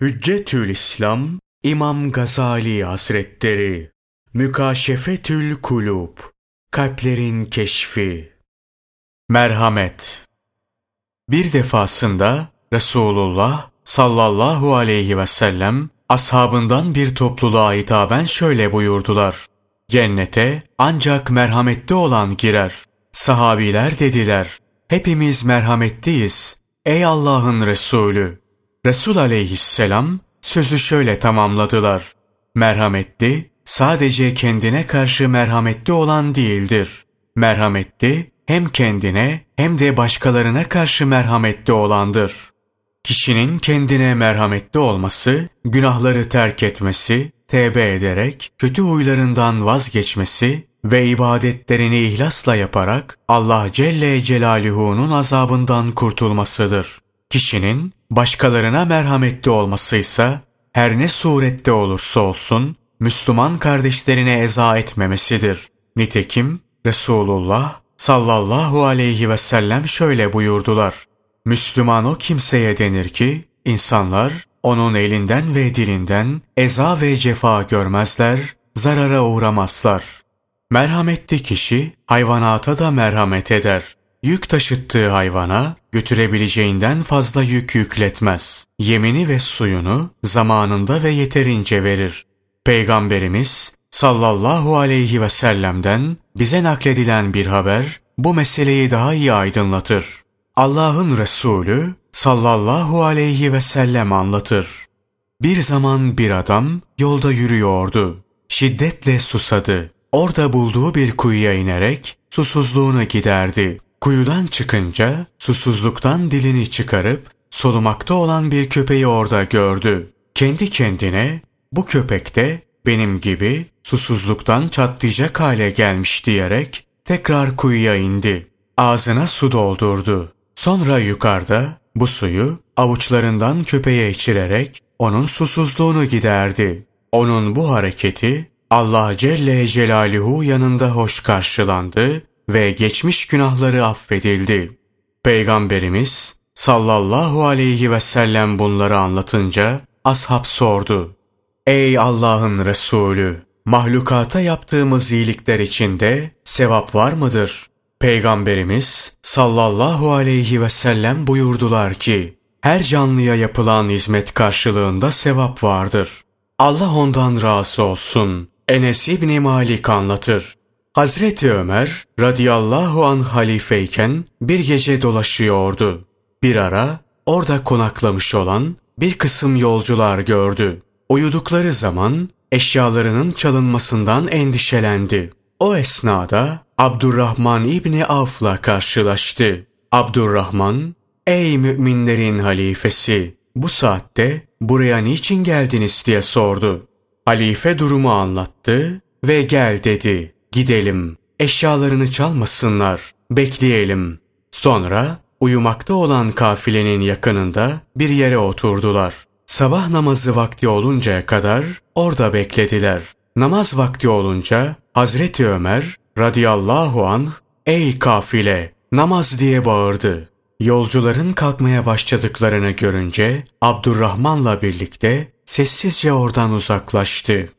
Hüccetül İslam İmam Gazali Hazretleri Mükaşefetül Kulub Kalplerin Keşfi Merhamet Bir defasında Resulullah sallallahu aleyhi ve sellem ashabından bir topluluğa hitaben şöyle buyurdular. Cennete ancak merhametli olan girer. Sahabiler dediler. Hepimiz merhametliyiz. Ey Allah'ın Resulü! Resul aleyhisselam sözü şöyle tamamladılar. Merhametli, sadece kendine karşı merhametli olan değildir. Merhametli, hem kendine hem de başkalarına karşı merhametli olandır. Kişinin kendine merhametli olması, günahları terk etmesi, tevbe ederek kötü huylarından vazgeçmesi ve ibadetlerini ihlasla yaparak Allah Celle Celaluhu'nun azabından kurtulmasıdır. Kişinin başkalarına merhametli olmasıysa her ne surette olursa olsun Müslüman kardeşlerine eza etmemesidir. Nitekim Resulullah sallallahu aleyhi ve sellem şöyle buyurdular. Müslüman o kimseye denir ki insanlar onun elinden ve dilinden eza ve cefa görmezler, zarara uğramazlar. Merhametli kişi hayvanata da merhamet eder. Yük taşıttığı hayvana götürebileceğinden fazla yük yükletmez. Yemini ve suyunu zamanında ve yeterince verir. Peygamberimiz sallallahu aleyhi ve sellem'den bize nakledilen bir haber bu meseleyi daha iyi aydınlatır. Allah'ın Resulü sallallahu aleyhi ve sellem anlatır. Bir zaman bir adam yolda yürüyordu. Şiddetle susadı. Orada bulduğu bir kuyuya inerek susuzluğunu giderdi. Kuyudan çıkınca susuzluktan dilini çıkarıp solumakta olan bir köpeği orada gördü. Kendi kendine bu köpek de benim gibi susuzluktan çatlayacak hale gelmiş diyerek tekrar kuyuya indi. Ağzına su doldurdu. Sonra yukarıda bu suyu avuçlarından köpeğe içirerek onun susuzluğunu giderdi. Onun bu hareketi Allah Celle Celaluhu yanında hoş karşılandı ve geçmiş günahları affedildi. Peygamberimiz sallallahu aleyhi ve sellem bunları anlatınca ashab sordu. Ey Allah'ın Resulü! Mahlukata yaptığımız iyilikler içinde sevap var mıdır? Peygamberimiz sallallahu aleyhi ve sellem buyurdular ki, her canlıya yapılan hizmet karşılığında sevap vardır. Allah ondan razı olsun. Enes İbni Malik anlatır. Hazreti Ömer radıyallahu an halifeyken bir gece dolaşıyordu. Bir ara orada konaklamış olan bir kısım yolcular gördü. Uyudukları zaman eşyalarının çalınmasından endişelendi. O esnada Abdurrahman İbni Avf'la karşılaştı. Abdurrahman, ''Ey müminlerin halifesi, bu saatte buraya niçin geldiniz?'' diye sordu. Halife durumu anlattı ve gel dedi. Gidelim, eşyalarını çalmasınlar, bekleyelim. Sonra uyumakta olan kafilenin yakınında bir yere oturdular. Sabah namazı vakti oluncaya kadar orada beklediler. Namaz vakti olunca Hazreti Ömer radıyallahu anh ''Ey kafile namaz!'' diye bağırdı. Yolcuların kalkmaya başladıklarını görünce Abdurrahman'la birlikte sessizce oradan uzaklaştı.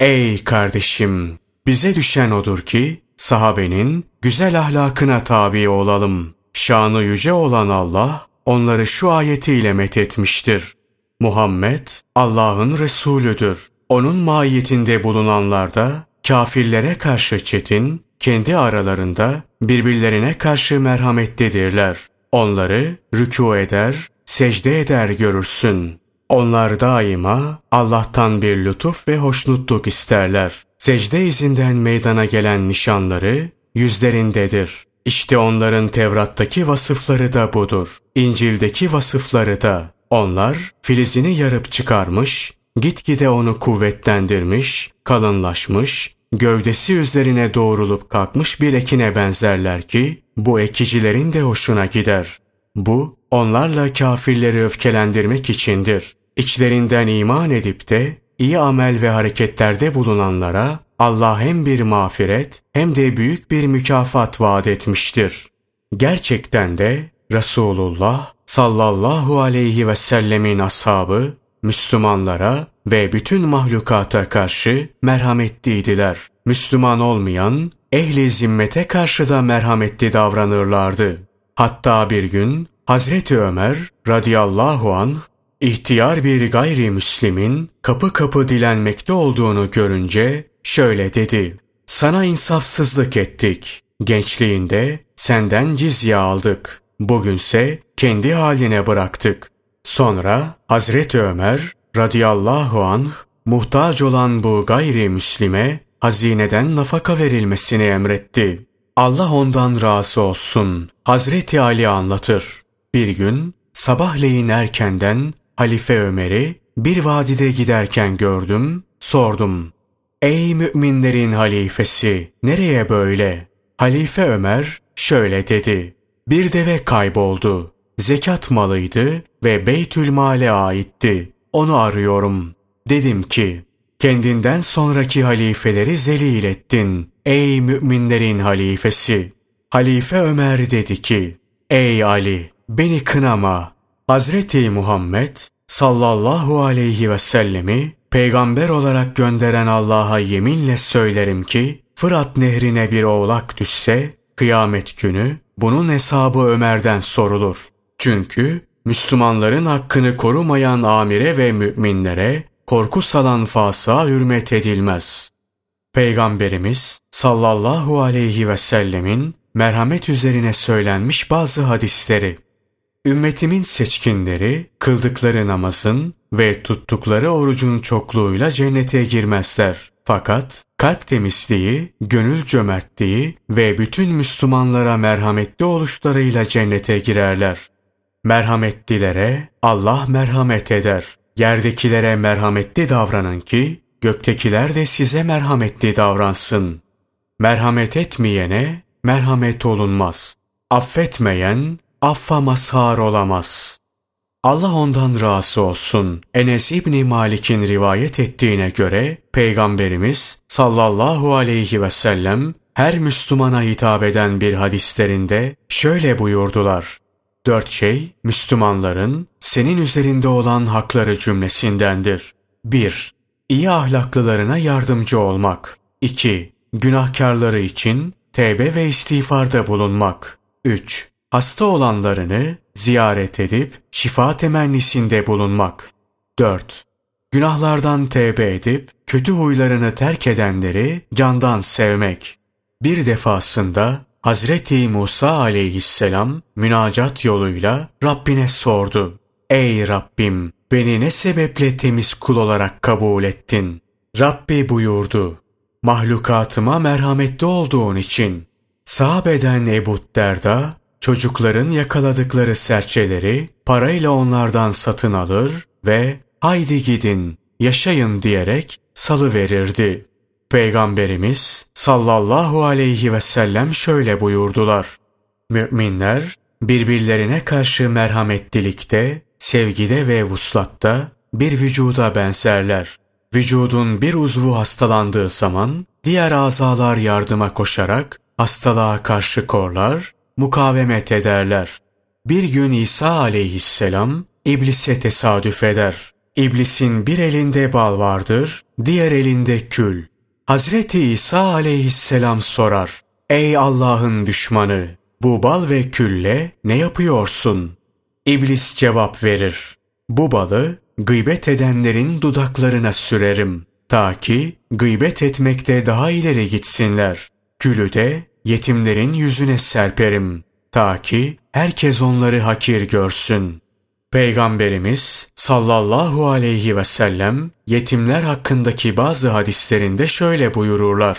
Ey kardeşim! Bize düşen odur ki sahabenin güzel ahlakına tabi olalım. Şanı yüce olan Allah onları şu ayetiyle methetmiştir. Muhammed Allah'ın Resulüdür. Onun mahiyetinde bulunanlar da kafirlere karşı çetin, kendi aralarında birbirlerine karşı merhametlidirler. Onları rükû eder, secde eder görürsün. Onlar daima Allah'tan bir lütuf ve hoşnutluk isterler. Secde izinden meydana gelen nişanları yüzlerindedir. İşte onların Tevrat'taki vasıfları da budur. İncil'deki vasıfları da. Onlar filizini yarıp çıkarmış, gitgide onu kuvvetlendirmiş, kalınlaşmış, gövdesi üzerine doğrulup kalkmış bir ekine benzerler ki, bu ekicilerin de hoşuna gider. Bu, onlarla kafirleri öfkelendirmek içindir. İçlerinden iman edip de iyi amel ve hareketlerde bulunanlara Allah hem bir mağfiret hem de büyük bir mükafat vaat etmiştir. Gerçekten de Resulullah sallallahu aleyhi ve sellemin ashabı Müslümanlara ve bütün mahlukata karşı merhametliydiler. Müslüman olmayan, ehli zimmete karşı da merhametli davranırlardı. Hatta bir gün Hazreti Ömer radıyallahu an ihtiyar bir gayrimüslimin kapı kapı dilenmekte olduğunu görünce şöyle dedi. Sana insafsızlık ettik. Gençliğinde senden cizye aldık. Bugünse kendi haline bıraktık. Sonra Hazreti Ömer radıyallahu anh muhtaç olan bu gayrimüslime hazineden nafaka verilmesini emretti. Allah ondan razı olsun. Hazreti Ali anlatır. Bir gün sabahleyin erkenden Halife Ömer'i bir vadide giderken gördüm, sordum. Ey müminlerin halifesi, nereye böyle? Halife Ömer şöyle dedi. Bir deve kayboldu. Zekat malıydı ve Beytül Mal'e aitti. Onu arıyorum. Dedim ki, kendinden sonraki halifeleri zelil ettin. Ey müminlerin halifesi! Halife Ömer dedi ki, Ey Ali! Beni kınama. Hazreti Muhammed sallallahu aleyhi ve sellemi peygamber olarak gönderen Allah'a yeminle söylerim ki Fırat nehrine bir oğlak düşse kıyamet günü bunun hesabı Ömer'den sorulur. Çünkü Müslümanların hakkını korumayan amire ve müminlere korku salan fasığa hürmet edilmez. Peygamberimiz sallallahu aleyhi ve sellemin merhamet üzerine söylenmiş bazı hadisleri. Ümmetimin seçkinleri kıldıkları namazın ve tuttukları orucun çokluğuyla cennete girmezler. Fakat kalp temizliği, gönül cömertliği ve bütün Müslümanlara merhametli oluşlarıyla cennete girerler. Merhametlilere Allah merhamet eder. Yerdekilere merhametli davranın ki göktekiler de size merhametli davransın. Merhamet etmeyene merhamet olunmaz. Affetmeyen affa mazhar olamaz. Allah ondan razı olsun. Enes İbni Malik'in rivayet ettiğine göre Peygamberimiz sallallahu aleyhi ve sellem her Müslümana hitap eden bir hadislerinde şöyle buyurdular. Dört şey Müslümanların senin üzerinde olan hakları cümlesindendir. 1. İyi ahlaklılarına yardımcı olmak. 2. Günahkarları için tevbe ve istiğfarda bulunmak. 3 hasta olanlarını ziyaret edip şifa temennisinde bulunmak. 4. Günahlardan tevbe edip kötü huylarını terk edenleri candan sevmek. Bir defasında Hazreti Musa aleyhisselam münacat yoluyla Rabbine sordu. Ey Rabbim beni ne sebeple temiz kul olarak kabul ettin? Rabbi buyurdu. Mahlukatıma merhametli olduğun için. Sahabeden Ebu Derda çocukların yakaladıkları serçeleri parayla onlardan satın alır ve haydi gidin, yaşayın diyerek salı verirdi. Peygamberimiz sallallahu aleyhi ve sellem şöyle buyurdular. Müminler birbirlerine karşı merhametlilikte, sevgide ve vuslatta bir vücuda benzerler. Vücudun bir uzvu hastalandığı zaman diğer azalar yardıma koşarak hastalığa karşı korlar mukavemet ederler. Bir gün İsa aleyhisselam iblise tesadüf eder. İblisin bir elinde bal vardır, diğer elinde kül. Hazreti İsa aleyhisselam sorar. Ey Allah'ın düşmanı! Bu bal ve külle ne yapıyorsun? İblis cevap verir. Bu balı gıybet edenlerin dudaklarına sürerim. Ta ki gıybet etmekte daha ileri gitsinler. Külü de yetimlerin yüzüne serperim. Ta ki herkes onları hakir görsün. Peygamberimiz sallallahu aleyhi ve sellem yetimler hakkındaki bazı hadislerinde şöyle buyururlar.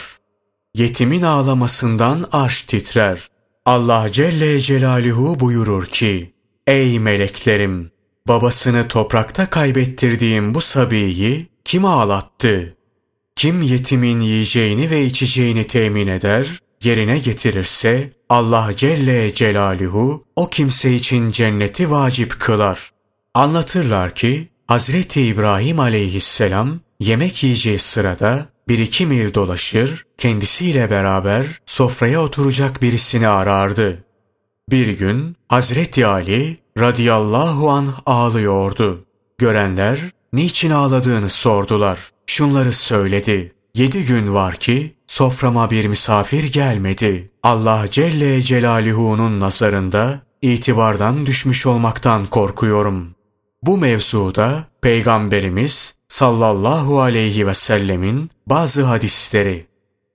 Yetimin ağlamasından arş titrer. Allah Celle Celaluhu buyurur ki, Ey meleklerim! Babasını toprakta kaybettirdiğim bu sabiyi kim ağlattı? Kim yetimin yiyeceğini ve içeceğini temin eder? Yerine getirirse Allah Celle Celaluhu o kimse için cenneti vacip kılar. Anlatırlar ki Hazreti İbrahim aleyhisselam yemek yiyeceği sırada bir iki mil dolaşır, kendisiyle beraber sofraya oturacak birisini arardı. Bir gün Hazreti Ali radıyallahu an ağlıyordu. Görenler niçin ağladığını sordular. Şunları söyledi. Yedi gün var ki soframa bir misafir gelmedi. Allah Celle Celaluhu'nun nazarında itibardan düşmüş olmaktan korkuyorum. Bu mevzuda Peygamberimiz sallallahu aleyhi ve sellemin bazı hadisleri.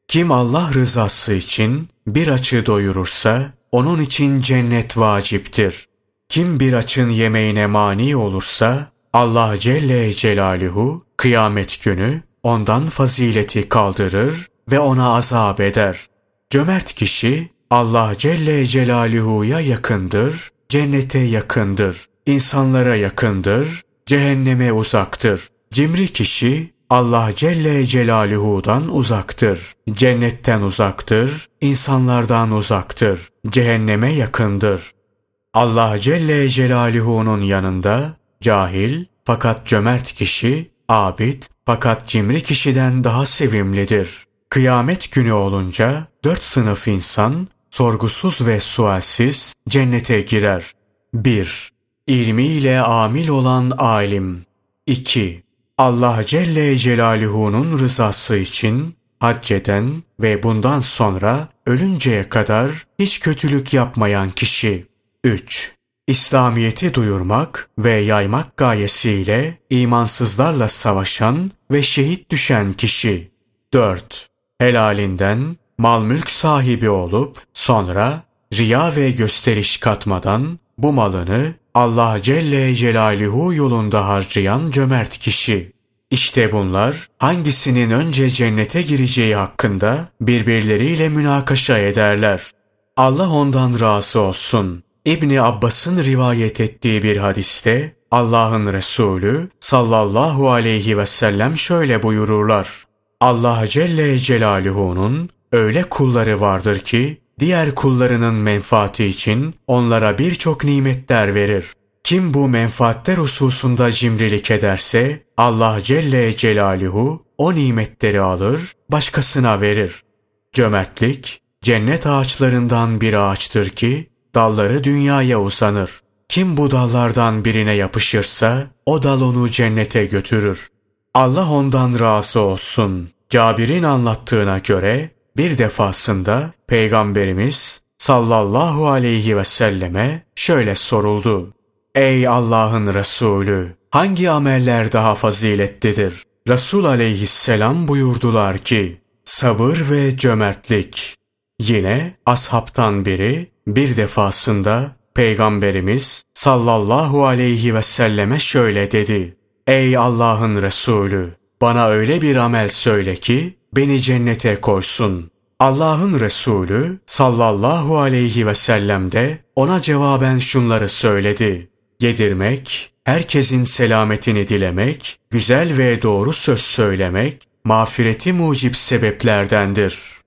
Kim Allah rızası için bir açı doyurursa onun için cennet vaciptir. Kim bir açın yemeğine mani olursa Allah Celle Celaluhu kıyamet günü ondan fazileti kaldırır ve ona azap eder. Cömert kişi Allah Celle Celaluhu'ya yakındır, cennete yakındır, insanlara yakındır, cehenneme uzaktır. Cimri kişi Allah Celle Celaluhu'dan uzaktır, cennetten uzaktır, insanlardan uzaktır, cehenneme yakındır. Allah Celle Celaluhu'nun yanında cahil fakat cömert kişi, abid fakat cimri kişiden daha sevimlidir. Kıyamet günü olunca dört sınıf insan sorgusuz ve sualsiz cennete girer. 1. İlmiyle amil olan alim. 2. Allah Celle Celaluhu'nun rızası için hac eden ve bundan sonra ölünceye kadar hiç kötülük yapmayan kişi. 3. İslamiyeti duyurmak ve yaymak gayesiyle imansızlarla savaşan ve şehit düşen kişi. 4. Helalinden mal mülk sahibi olup sonra riya ve gösteriş katmadan bu malını Allah Celle Celaluhu yolunda harcayan cömert kişi. İşte bunlar hangisinin önce cennete gireceği hakkında birbirleriyle münakaşa ederler. Allah ondan razı olsun. İbni Abbas'ın rivayet ettiği bir hadiste Allah'ın Resulü sallallahu aleyhi ve sellem şöyle buyururlar. Allah Celle Celaluhu'nun öyle kulları vardır ki diğer kullarının menfaati için onlara birçok nimetler verir. Kim bu menfaatler hususunda cimrilik ederse Allah Celle Celaluhu o nimetleri alır, başkasına verir. Cömertlik, cennet ağaçlarından bir ağaçtır ki dalları dünyaya uzanır. Kim bu dallardan birine yapışırsa o dal onu cennete götürür. Allah ondan razı olsun. Cabir'in anlattığına göre bir defasında Peygamberimiz sallallahu aleyhi ve selleme şöyle soruldu. Ey Allah'ın Resulü! Hangi ameller daha faziletlidir? Resul aleyhisselam buyurdular ki, sabır ve cömertlik. Yine ashabtan biri bir defasında Peygamberimiz sallallahu aleyhi ve selleme şöyle dedi. Ey Allah'ın Resulü! Bana öyle bir amel söyle ki beni cennete koysun. Allah'ın Resulü sallallahu aleyhi ve sellem de ona cevaben şunları söyledi. Yedirmek, herkesin selametini dilemek, güzel ve doğru söz söylemek, mağfireti mucip sebeplerdendir.''